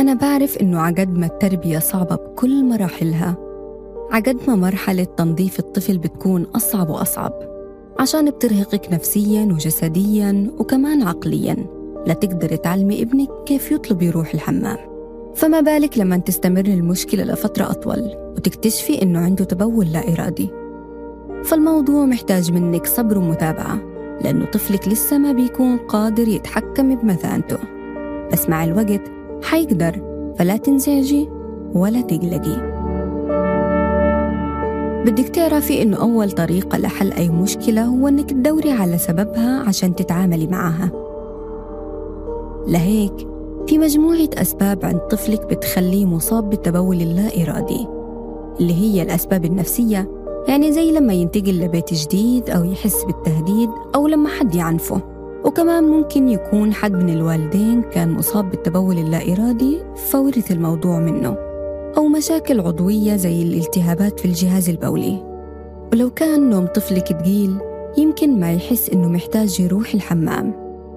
أنا بعرف إنه عقد ما التربية صعبة بكل مراحلها. عقد ما مرحلة تنظيف الطفل بتكون أصعب وأصعب عشان بترهقك نفسيا وجسديا وكمان عقليا لتقدر تعلمي ابنك كيف يطلب يروح الحمام. فما بالك لما تستمر المشكلة لفترة أطول وتكتشفي إنه عنده تبول لا إرادي. فالموضوع محتاج منك صبر ومتابعة لأنه طفلك لسه ما بيكون قادر يتحكم بمثانته. بس مع الوقت حيقدر فلا تنزعجي ولا تقلقي. بدك تعرفي إنه أول طريقة لحل أي مشكلة هو إنك تدوري على سببها عشان تتعاملي معها. لهيك في مجموعة أسباب عند طفلك بتخليه مصاب بالتبول اللا إرادي اللي هي الأسباب النفسية يعني زي لما ينتقل لبيت جديد أو يحس بالتهديد أو لما حد يعنفه. وكمان ممكن يكون حد من الوالدين كان مصاب بالتبول اللا إرادي فورث الموضوع منه أو مشاكل عضوية زي الالتهابات في الجهاز البولي. ولو كان نوم طفلك تقيل يمكن ما يحس إنه محتاج يروح الحمام.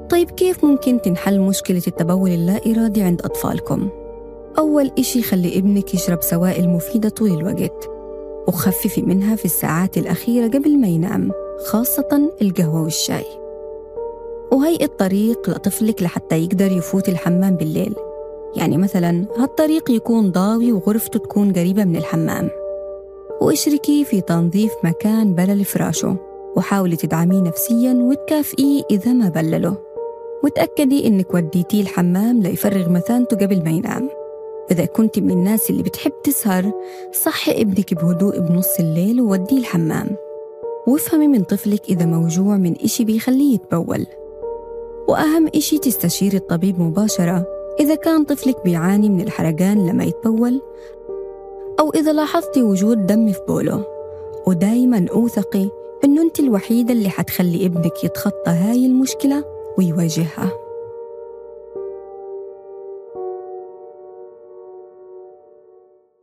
طيب كيف ممكن تنحل مشكلة التبول اللا إرادي عند أطفالكم؟ أول إشي خلي ابنك يشرب سوائل مفيدة طول الوقت وخففي منها في الساعات الأخيرة قبل ما ينام خاصة القهوة والشاي. وهيئ الطريق لطفلك لحتى يقدر يفوت الحمام بالليل. يعني مثلا هالطريق يكون ضاوي وغرفته تكون قريبة من الحمام. واشركي في تنظيف مكان بلل فراشه وحاولي تدعميه نفسيا وتكافئيه إذا ما بلله. وتأكدي إنك وديتيه الحمام ليفرغ مثانته قبل ما ينام. إذا كنت من الناس اللي بتحب تسهر صحي ابنك بهدوء بنص الليل ووديه الحمام. وافهمي من طفلك إذا موجوع من إشي بيخليه يتبول. وأهم إشي تستشيري الطبيب مباشرة. إذا كان طفلك بيعاني من الحرقان لما يتبول أو إذا لاحظتي وجود دم في بوله. ودايما أوثقي إنه أنت الوحيدة اللي حتخلي ابنك يتخطى هاي المشكلة ويواجهها.